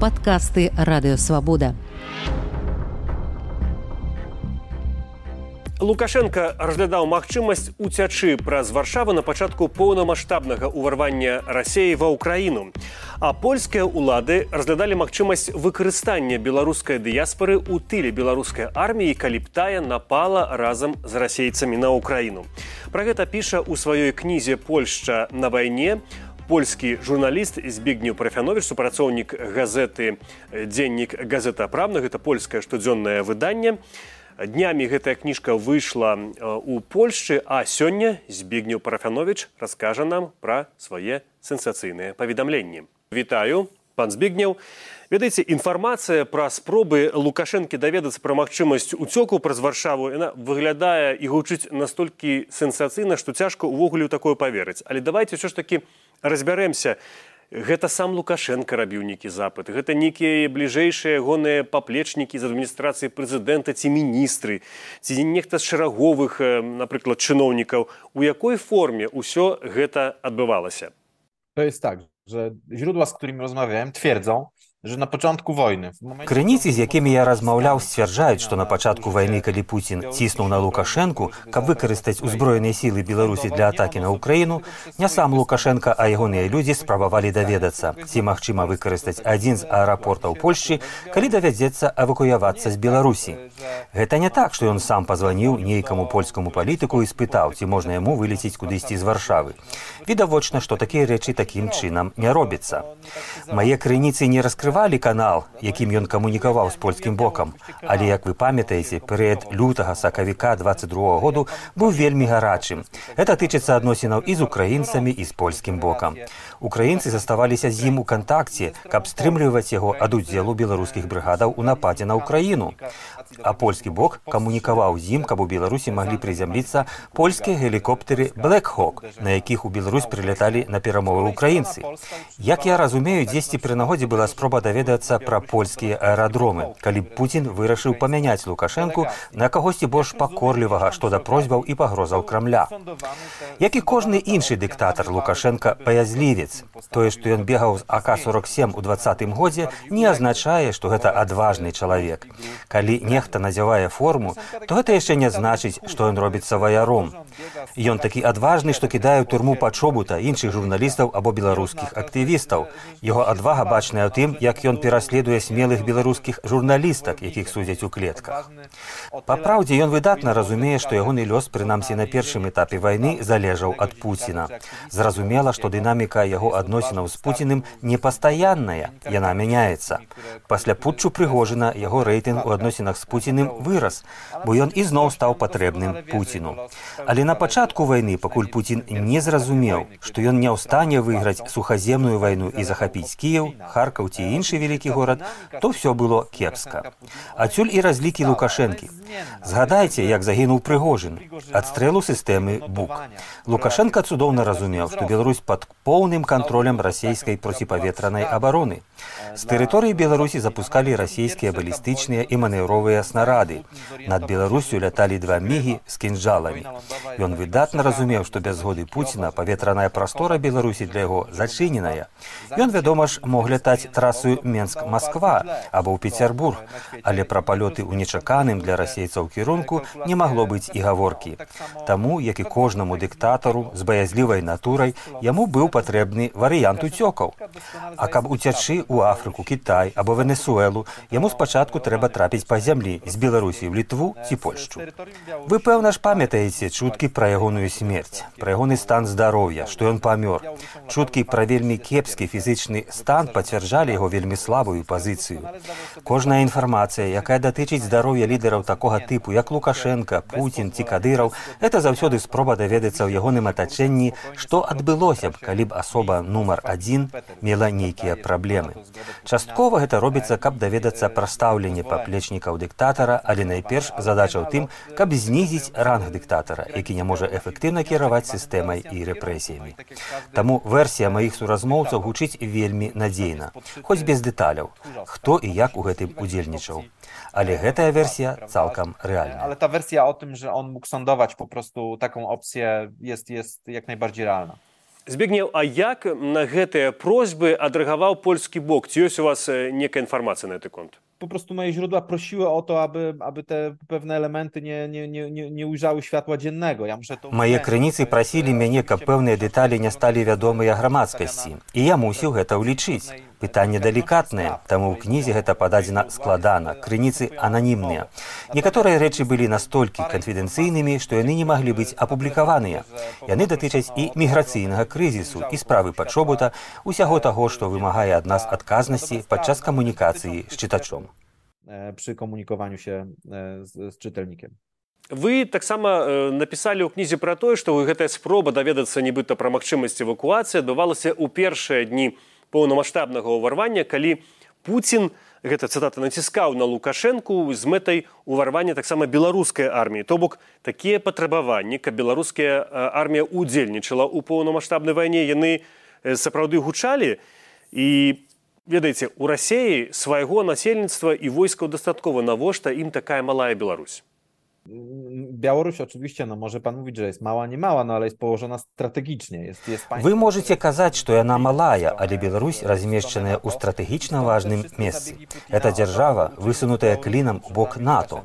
падкасты радыёвабода. Лукашенко разглядаў магчымасць уцячы праз варшавы на пачатку поўнамасштабнага ўварвання рассеі ва ўкраіну. А польскія ўлады разглядалі магчымасць выкарыстання беларускай дыяспары ў тыле беларускай арміі, калі б тая напала разам з расейцамі на ўкраіну. Пра гэта піша ў сваёй кнізе Польшча на вайне, польскі журналіст збігню прафянович супрацоўнік газеты дзеннік газета правна гэта польскае штодзённае выданне. Днямі гэтая кніжка выйшла у польшчы а сёння збігню парафянович раскажа нам пра свае сенсацыйныя паведамленні. Вітаю пан збігняў ведаеце інфармацыя пра спробы лукашэнкі даведацца пра магчымасць уцёку праз варшаву яна выглядае і гучыць настолькі сенсацыйна што цяжка ўвогуле такое паверыць. Але давайте ўсё ж такі разбярэмся. Гэта сам лукашенко рабіў нейкі запыт. Гэта нейкія бліжэйшыя ягоныя паплечнікі з адміністрацыі прэзідэнта ці міністры ці нехта з шараговых напрыклад чыноўнікаў. У якой форме ўсё гэта адбывалася? То есть так że źródła z którymi rozmawiałem twierdzą że na początku wojny крыніцы з якімі я размаўляў сцвярджаюць што на пачатку вайны калі Пуін ціснуў на лукашэнку каб выкарыстаць узброеныя сілы беларусі для атакі на ўкраіну не сам лукашенко а ягоныя людзі спрабавалі даведацца ці магчыма выкарыстаць адзін з аэрапортаў польшчы калі давядзецца эвакуявацца з беларусі гэта не так што ён сам пазваніў нейкаму польскаму палітыку і спытаў ці можна яму вылеціць кудысьці з варшавы відавочна што такія рэчы такім чынам не робіцца мае крыніцы не раскрываюць раскрывалі канал якім ён камунікаваў з польскім бокам. Але як вы памятаеце перыяд лютага сакавіка 22 году быў вельмі гарачым. Это тычыцца адносінаў і з украінцамі і з польскім бокам украінцы заставаліся з ім у кантакце каб стрымліваць яго ад удзелу беларускіх брыгадаў у нападзе на ўкраіну а польскі бок камунікаваў з ім каб у беларусі маглі прызямліцца польскія гелікоптеры блэкхок на якіх у беларусь прыляталі на перамовы украінцы. Як я разумею дзесьці пры нагодзе была спроба даведацца пра польскія аэрадромы калі пуін вырашыў памяняць лукашэнку на кагосьці больш пакорлівага што да просьбаў і пагрозаў крамля. Як і кожны іншы дыктатар лукашенко паязлівец тое што ён бегаў з ака 47 у двадцатым годзе не азначае што гэта адважны чалавек калі не нехта назявае форму, то гэта яшчэ не значыць, што ён робіцца ваяром. Ён такі адважны, што кідае турму пачобута іншых журналістаў або беларускіх актывістаў. Яго адвага бачная ў тым, як ён пераследуе смелых беларускіх журналістак, якіх судзяць у клетках. Па праўдзе ён выдатна разумее, што ягоны лёс прынамсі на першым этапе вайны залежаў ад Пуціна. Зразумела, што дынаміка яго адносінаў з Пуціным непастаянная, яна мяняецца. Пасля путчу прыгожана яго рэйтынг у адносінах з пуціным вырас бо ён ізноў стаў патрэбным пуціну. Але на пачатку вайны пакуль пуін не зразумеў што ён не ў стане выйграць сухаземную вайну і захапіць кіяў харкаў ці іншы вялікі горад то все было кепска. Адсюль і разлікі лукашэнкі. Згадайце як загінуў прыгожын. Адстрэлу сістэмы бук. Лукашенко цудоўна разумеў што беларусь пад поўным кантролем расійскай проціпаветранай абароны з тэрыторыі беларусі запускалі расійскія балістычныя і манеўровыя новыя снарады. Над Беларусю ляталі два мігі з кінжаламі. Ён выдатна разумеў, што без згоды Пуціна паветраная прастора Беларусі для яго зачыненая. Ён, вядома ж, мог лятаць трасу Менск-Масква або ў Петербург, але пра палёты ў нечаканым для расейцаў кірунку не магло быць і гаворкі. Таму, як і кожнаму дыктатару з баязлівай натурай яму быў патрэбны варыянт уцёкаў. А каб уцячы ў Афрыку, Кітай або Венесуэлу, яму спачатку трэба трапіць па зямлі з беларусі ў літву ці польшчу. Вы пэўна ж памятаеце чуткі пра ягоную смерць пра ягоны стан здароўя што ён памёр. Чуткі пра вельмі кепскі фізычны стан пацвярджалі яго вельмі слабую пазіцыю. Кожная інфармацыя якая датычыць здароўя лідараў такога тыпу як лукашенко путин ці кадыраў это заўсёды спроба даведацца ў ягоным атачэнні што адбылося б калі б асоба нумар адзін мела нейкія праблемы часткова гэта робіцца каб даведацца пра стаўленне паплечнікаў дык дыктатара, але найперш задача ў тым, каб знізіць ранг дыктатара, які не можа эфектыўна кіраваць сістэмай і рэпрэсіямі. Таму версія маіх суразмоўцаў гучыць вельмі надзейна, хоць без дэталяў, хто і як у гэтым удзельнічаў. Але гэтая версія цалкам рэальна. Але та версія о тым, że on mógł sądować po prostu taką opcję jest, jest jak najbardziej realna. Збегнеў а як на гэтыя просьбы адрэагаваў польскі бок? Ці ёсць у вас некая інфармацыя на гэты конт po prostu moje źródła prosiły o to, aby, aby te pewne elementy nie, nie, nie, nie, nie ujrzały światła dziennego. Ja muszę to Мае крыніцы прасілі мяне, каб пэўныя дэталі не сталі вядомыя грамадскасці. І я мусіў гэта ўлічыць. Пытанне далікатнае, таму ў кнізе гэта пададзена складана, крыніцы ананімныя. Некаторыя рэчы былі настолькі канфідэнцыйнымі, што яны не маглі быць апублікаваныя. Яны датычаць і міграцыйнага крызісу і справы пачобута, усяго таго, што вымагае ад нас адказнасці падчас камунікацыі з чытачом. Przy komunikowaniu się z, z czytelnikiem. Вы таксама напісалі ў кнізе пра тое, што гэтая спроба даведацца нібыта пра магчымасць эвакуацыі адбывалася ў першыя дні поўнамасштабнага ўварвання, калі Пуін гэта цытата націскаў на лукашэнку з мэтай уварвання таксама беларускай арміі. То бок такія патрабаванні, каб беларуская армія ўдзельнічала ў поўнамасштабнай вайне, яны сапраўды гучалі і ведаеце у рассеі свайго насельніцтва і войскаў дастаткова. Навошта ім такая малая Беларусь Białoruś oczywiście, no może pan mówić, że jest mała, nie mała, no ale jest położona strategicznie. Jest, jest państwo... Вы можете казаць, што яна малая, але Беларусь размешчаная ў стратэгічна важным месцы. Это дзяржава, высунутая клінам у бок НАТО.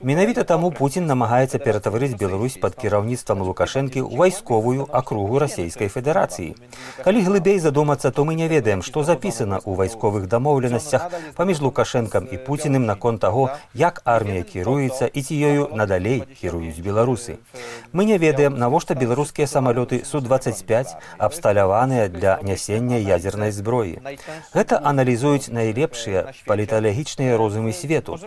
Менавіта таму Пуін намагаецца ператварыць Беларусь пад кіраўніцтвам Лукашэнкі ў вайсковую акругу расійскай федэрацыі. Калі глыбей задумацца, то мы не ведаем, што запісана ў вайсковых дамоўленасцях паміж Лукашэнкам і Пуціным наконт таго, як армія кіруецца і ці ёю надалей кіруюць беларусы. Мы не ведаем, навошта беларускія самалёты Су-25 абсталяваныя для нясення ядзернай зброі. Гэта аналізуюць найлепшыя паліталагічныя розумы свету.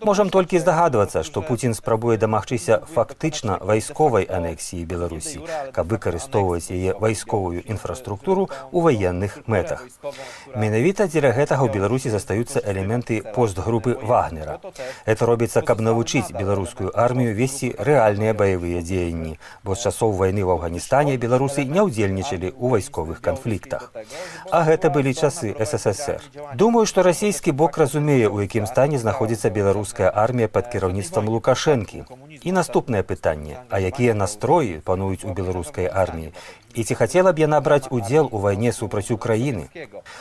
Можам толькі здагадвацца, што Пуін спрабуе дамагчыся фактычна вайсковай анексіі Беларусі, каб выкарыстоўваць яе вайсковую інфраструктуру ў ваенных мэтах. Менавіта дзеля гэтага ў Беларусі застаюцца элементы постгрупы Вагнера. Это робіцца, каб навучыць беларускую армію весці рэальныя баявыя дзеянні, бо з часоў вайны ў Афганістане беларусы не ўдзельнічалі ў вайсковых канфліктах. А гэта былі часы ССР. Думаю, што расійскі бок разумее, у якім стане знаходзіцца беларуская армія пад кіраўніцтвам Лукашэнкі. І наступнае пытанне, а якія настроі пануюць у беларускай арміі і ці хацела б яна браць удзел у вайне супраць Украіны.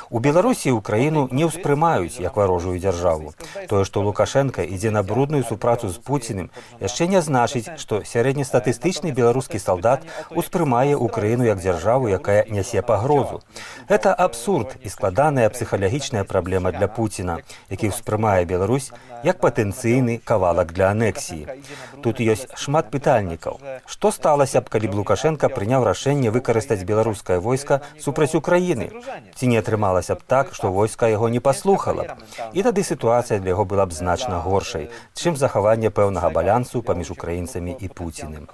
У Беларусі ўкраіну не ўспрымаюць як варожую дзяржаву. Тое, што Лукашенко ідзе на брудную супрацу з Пуціным, яшчэ не значыць, што сярэднестатыстычны беларускі салдат успрымае Украіну як дзяржаву, якая нясе пагрозу. Гэта абсурд і складаная псіхалагічная праблема для Пуціна, які ўспрымае Беларусь як патэнцыйны кавалак для анексіі. Тут ёсць шмат пытальнікаў. Што сталася б, калі б Лукашенко прыняў рашэнне выкарыстаць беларускае войска супраць Украіны. Ці не атрымалася б так, што войска яго не паслухала. І тады сітуацыя для яго была б значна горшай, чым захаванне пэўнага балянсу паміж украінцамі і Пуціным.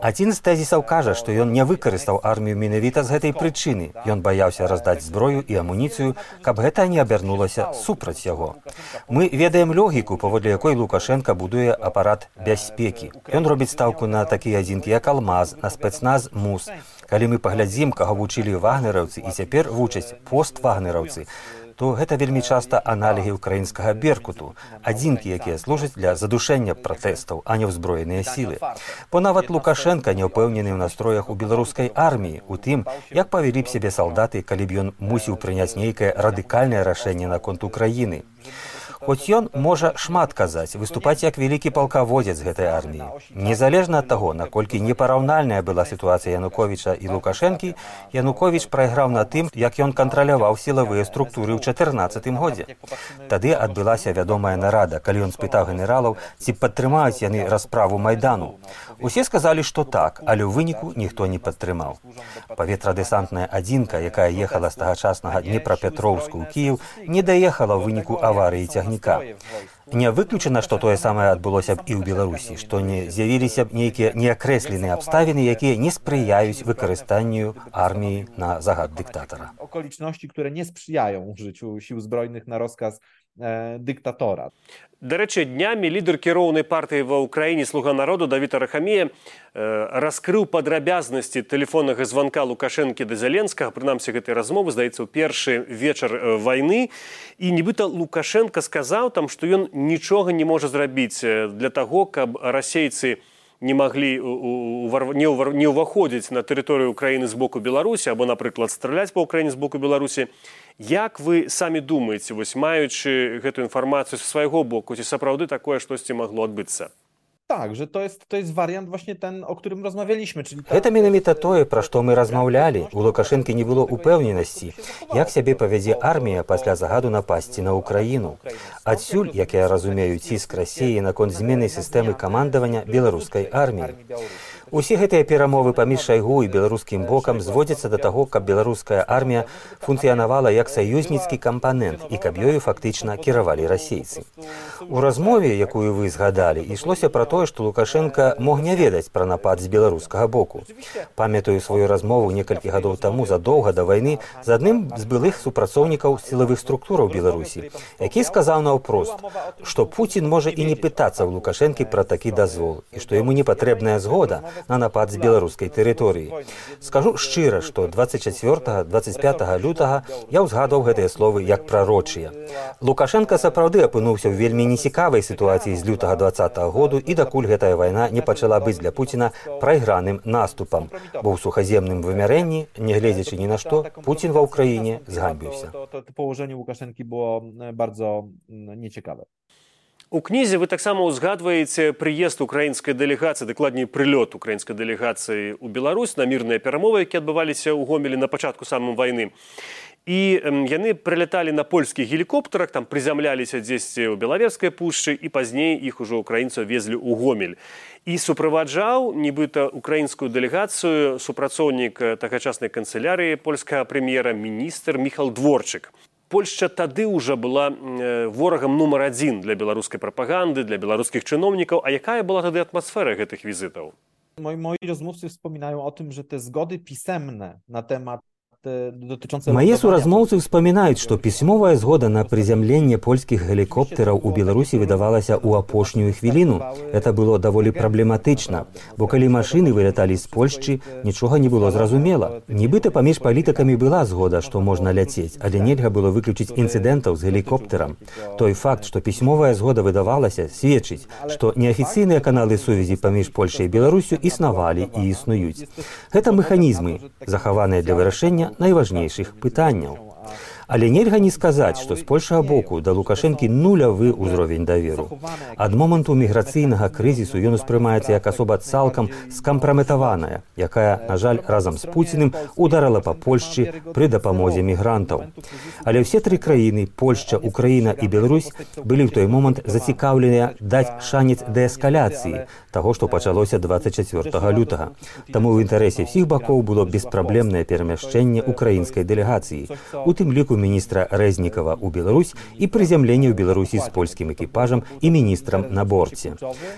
Адзін з тэзісаў кажа, што ён не выкарыстаў армію менавіта з гэтай прычыны. Ён баяўся раздаць зброю і амуніцыю, каб гэта не абярнулася супраць яго. Мы ведаем логіку, паводле якой Лукашенко будуе апарат бяспекі. Ён робіць стаўку на такія адзінкі, як алмаз, на спецназ мус. Калі мы паглядзім, каго вучылі вагнераўцы і цяпер вучаць поствагнераўцы, то гэта вельмі часта аналігі ўкраінскага беркуту, адзінкі, якія служаць для задушэння пратэстаў, а не ўзброеныя сілы. Бо нават Лукашенко не ўпэўнены ў настроях у беларускай арміі, у тым, як павялі б сябе салдаты, калі б ён мусіў прыняць нейкае радыкальнае рашэнне наконт Украіны. Хоць ён можа шмат казаць, выступаць як вялікі палкаводзец гэтай арміі. Незалежна ад таго, наколькі непараўнальная была сітуацыя Януковіча і Лукашэнкі, Януковіч прайграў на тым, як ён кантраляваў сілавыя структуры ў 14 годзе. Тады адбылася вядомая нарада, калі ён спытаў генералаў, ці падтрымаюць яны расправу майдану. Усе сказалі, што так, але ў выніку ніхто не падтрымаў. Паветрадэсантная адзінка, якая ехала з тагачаснага Днепрапетроўску ў Кіев, не даехала ў выніку аварыі цягніка цягніка. Не выключана, што тое самае адбылося б і ў Беларусі, што не з'явіліся б нейкія неакрэсленыя абставіны, якія не спрыяюць выкарыстанню арміі на загад дыктатара. Аколічнасці, które не спрыяją użyciu sił zbrojnych na rozkaz dyktatora. Дарэчы, днямі лідар кіроўнай партыі ва ўкраіне слуга народу Давіта Рахамія э, раскрыў падрабязнасці тэлефоннага званка лукашэнкі да зяленскага прынамсі гэтай размовы здаецца ў першы вечар вайны і нібыта лукашенко сказаў там што ён нічога не можа зрабіць для таго каб расейцы маглі не ўваходзіць на тэрыторыю краіны з боку беларусі або напрыклад страляць па ўкраіне з боку беларусі як вы самі думаеце вось маючы гэтую інфармацыю са свайго боку ці сапраўды такое штосьці магло адбыцца Tak, że to jest, to jest wariant właśnie ten, o którym rozmawialiśmy. Czyli ta... Гэта менавіта тое, пра што мы размаўлялі. У Лукашэнкі не было упэўненасці, як сябе павядзе армія пасля загаду напасці на ўкраіну. Адсюль, як я разумею, ціск рассеі наконт змены сістэмы камандавання беларускай арміі. Усе гэтыя перамовы паміж шайгу і беларускім бокам зводзяцца да таго, каб беларуская армія функцыянавала як саюзніцкі кампанент і каб ёю фактычна кіравалі расейцы. У размове, якую вы згадалі, ішлося пра тое, што Лукашенко мог не ведаць пра напад з беларускага боку. Памятаю сваю размову некалькі гадоў таму задоўга да вайны з адным з былых супрацоўнікаў сілавых структураў Беларусі, які сказаў наўпрост, што Пуін можа і не пытацца ў Лукашэнкі пра такі дазвол і што яму не патрэбная згода, на напад з беларускай тэрыторыі. Скажу шчыра, што 24-25 лютага я ўзгадаў гэтыя словы як прарочыя. Лукашенко сапраўды апынуўся ў вельмі нецікавай сітуацыі з лютага два -го году і дакуль гэтая вайна не пачала быць для Пуціна прайграным наступам, бо ў сухаземным вымярэнні, нягледзячы ні на што, Пуін ва ўкраіне згамбіўся. Паложэнне Лукашэнкі было bardzo nieciekawe. У кнізе вы таксама ўзгадваеце прыезд украінскай дэлегацыі дакладней прылёт украінскай дэлегацыі ў Беларусь на мірныя перамовы які адбываліся ў гомелі на пачатку самым вайны і яны прыляталі на польскіх гелікоптарах там прызямляліся дзесьці ў белаверскай пушчы і пазней іх ужо украінцаў везлі ў гомель. І суправаджаў нібыта украінскую дэлегацыю супрацоўнік тагачаснай канцылярыі польскага прэм'ера міністр міхал дворчык Польшча тады ўжо была ворагам нумар адзін для беларускай прапаганды для беларускіх чыноўнікаў. А якая была тады атмасфера гэтых візітаў? Moi, moi rozmówcy wspominają o tym, że te zgody pisemne na temat Мае суразмоўцы ўспамінаюць, што пісьмовая згода на прызямленне польскіх гелікоптераў у Беларусі выдавалася ў апошнюю хвіліну. Это было даволі праблематычна, бо калі машыны выляталі з Польшчы, нічога не было зразумела. Нібыта паміж палітыкамі была згода, што можна ляцець, але нельга было выключыць інцыдэнтаў з гелікоптерам. Той факт, што пісьмовая згода выдавалася, сведчыць, што неафіцыйныя каналы сувязі паміж Польшай і Беларусю існавалі і існуюць. Гэта механізмы, захаваныя для вырашэння найважнейшых пытанняў. Але нельга не сказаць, што з польшага боку да лукашэнкі нулявы ўзровень даверу. Ад моманту міграцыйнага крызісу ён успрымаецца як асоба цалкам скампраметаваная, якая, на жаль, разам з пуціным ударала па Польшчы пры дапамозе мігрантаў. Але ўсе тры краіны Польшча, Украіна і Беларусь былі ў той момант зацікаўленыя даць шанец дээскаляцыі таго, што пачалося 24 лютага. Таму ў інтарэсе ўсіх бакоў было беспраблемнае перамяшчэнне украінскай дэлегацыі. У тым ліку міністра Рэзнікава ў Беларусь і прызямленне ў Беларусі з польскім экіпажам і міністрам на борце.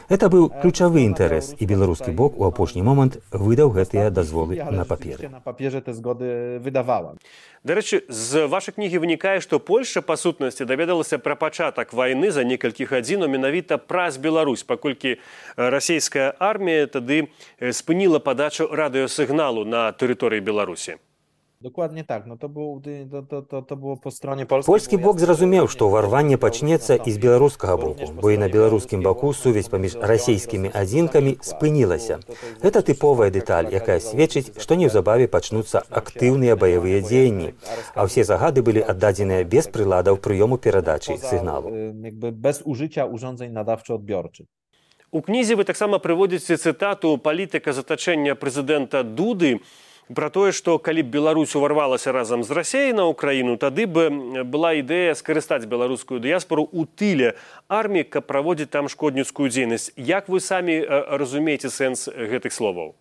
Это быў ключавы інтарэс і беларускі бок у апошні момант выдаў гэтыя дазволы на паперы. На паперы те згоды выдавала. Дарэчы, з вашай кнігі вынікае, што Польша па сутнасці даведалася пра пачатак вайны за некалькі гадзін менавіта праз Беларусь, паколькі расійская армія тады спыніла падачу радыёсігналу на тэрыторыі Беларусі. Dokładnie tak, no to było, to, to, to, to było po stronie polskiej. Польскі бок зразумеў, што ўварванне пачнецца і з беларускага боку, бо і на беларускім баку сувязь паміж расійскімі адзінкамі спынілася. Гэта тыповая дэталь, якая сведчыць, што неўзабаве пачнуцца актыўныя баявыя дзеянні, а ўсе загады былі аддадзеныя без прыладаў прыёму перадачы сігналу. без ужыцця ўрządzeń надавчо-адбёрчых. У кнізе вы таксама прыводзіце цытату палітыка затачэння прэзідэнта дуды, пра тое што калі б Беларусь уварвалася разам з рассеяй на ўкраіну тады бы была ідэя скарыстаць беларускую дыяспору у тыле арміі каб праводзіць там шкодніцкую дзейнасць. Як вы самі разумееце сэнс гэтых словаў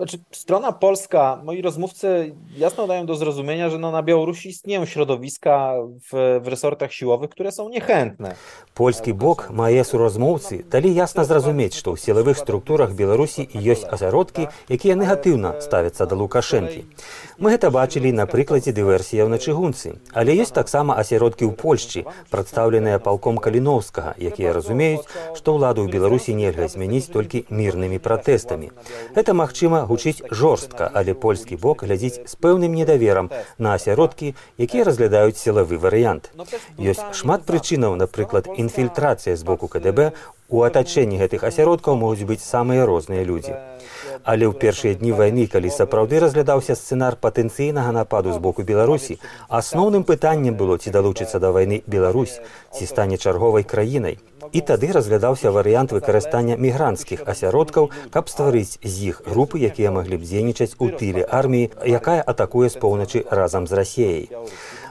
Znaczy, strona polska, moi rozmówcy jasno dają do zrozumienia, że no na Białorusi istnieją środowiska w, w resortach siłowych, które są niechętne. Польскі бок мае суразмоўцы далі ясна зразумець, што ў сілавых структурах Беларусі ёсць асяродкі, якія негатыўна ставяцца да Лукашэнкі. Мы гэта бачылі на прыкладзе дыверсіяў на чыгунцы, але ёсць таксама асяродкі ў Польшчы, прадстаўленыя палком каліноўскага, якія разумеюць, што ўладу ў Беларусі нельга змяніць толькі мірнымі пратэстамі. Гэта магчыма гучыць жорстка, але польскі бок глядзіць з пэўным недаверам на асяродкі, якія разглядаюць сілавы варыянт. Ёсць шмат прычынаў, напрыклад, інфільтрацыя з боку КДБ У атачэнні гэтых асяродкаў могуць быць самыя розныя людзі. Але ў першыя дні вайны, калі сапраўды разглядаўся сцэнар патэнцыйнага нападу з боку Беларусі, асноўным пытаннем было ці далучыцца да вайны Беларусь, ці стане чарговай краінай. І тады разглядаўся варыянт выкарыстання мігрантскіх асяродкаў, каб стварыць з іх групы, якія маглі б дзейнічаць у тыле арміі, якая атакуе з поўначы разам з рассеяй.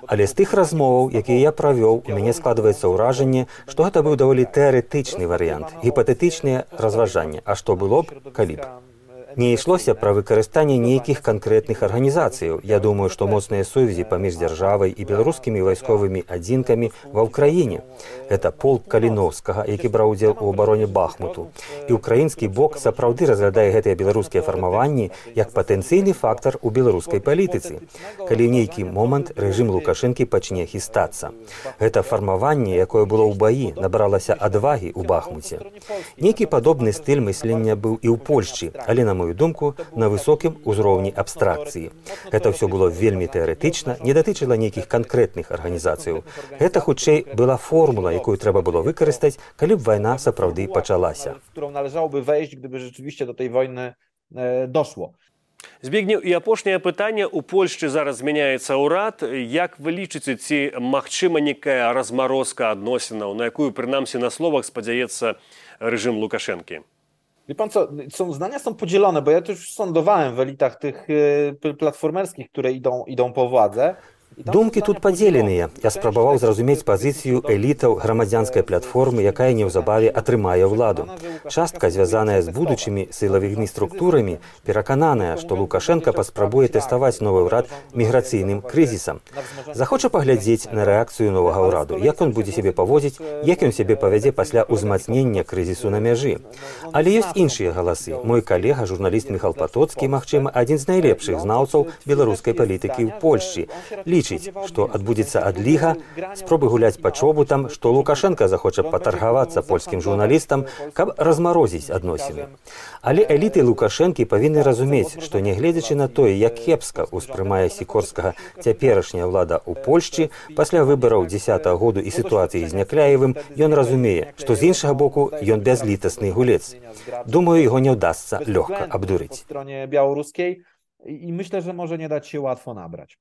Але з тых размоваў, якія я правёў, у мяне складваецца ўражанне, што гэта быў даволі тэарэтычны варыянт, гіпатэтычныя разважанні, А што было б, калі б. Не ішлося пра выкарыстанне нейкіх канкрэтных арганізацыяў. Я думаю, што моцныя сувязі паміж дзяржавай і беларускімі вайсковымі адзінкамі ва ўкраіне. Гэта полк каліновскага, які браў удзел у абароне бахмуту. І ўкраінскі бок сапраўды разглядае гэтыя беларускія фармаванні як патэнцыйны фактар у беларускай палітыцы. Калі нейкі момант рэжым лукашэнкі пачне хістацца. Гэта фармаванне, якое было ў баі, набралася адвагі ў бахмуце. Нейкі падобны стыль мыслення быў і ў Польшчы, але на мою думку на высокім узроўні абстракцыі. Гэта ўсё было вельмі тэарэтычна не датычыла нейкіх канкрэтных арганізацыяў. Гэта хутчэй была формула якую трэба было выкарыстаць калі б вайна сапраўды пачалася. Належаў бы вейść гdyby rzeczywiście do tej wojny дошло Збігнеў і апошняе пытанне. Ў Польшчы зараз змяняецца ўрад. Як вы лічыце, ці магчыма некая размарозка адносінаў, на якую прынамсі на словах спадзяецца рэжым Лукашэнкі? Wie pan co, są, zdania są podzielone, bo ja już sądowałem w elitach tych y, platformerskich, które idą, idą po władzę. Думкі тут падзеленыя. Я спрабаваў зразумець пазіцыю элітаў грамадзянскай платформы, якая неўзабаве атрымае ўладу. Частка, звязаная з будучымі сілавымі структурамі, перакананая, што Лукашенко паспрабуе тэставаць новы ўрад міграцыйным крызісам. Захоча паглядзець на рэакцыю новага ўраду, як ён будзе сябе паводзіць, як ён сябе павядзе пасля ўзмацнення крызісу на мяжы. Але ёсць іншыя галасы. Мой калега, журналіст Михал Патоцкі, магчыма, адзін з найлепшых знаўцаў беларускай палітыкі ў Польшчы. Лічыць лічыць, што адбудзецца адліга, спробы гуляць па чобутам, што Лукашенко захоча патаргавацца польскім журналістам, каб размарозіць адносіны. Але эліты Лукашэнкі павінны разумець, што нягледзячы на тое, як кепска ўспрымае сікорскага цяперашняя ўлада ў Польшчы, пасля выбараў 10 -го году і сітуацыі з някляевым, ён разумее, што з іншага боку ён бязлітасны гулец. Думаю, яго не ўдасца лёгка абдурыць. беларускай і myślę, że może nie dać się łatwo nabrać.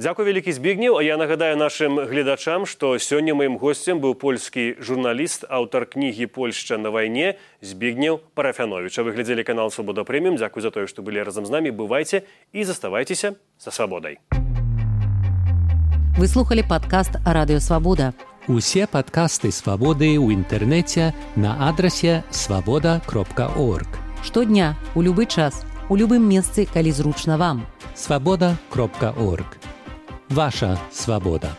Дзякуй вялікі збігнеў, а я нагадаю нашым гледачам, што сёння маім госцем быў польскі журналіст, аўтар кнігі Польшча на вайне збігнеў парафяновіча. Вы глядзелі канал Свабода прэміум, дзякуй за тое, што былі разам з намі, бывайце і заставайцеся за свабодай. Вы слухали падкаст радыёвабода. Усе падкасты свабоды ў інтэрнэце на адрасе свабода кропка орг. Штодня у любы час, у любым месцы, калі зручна вам. свабода кропка орг. Ваша свобода.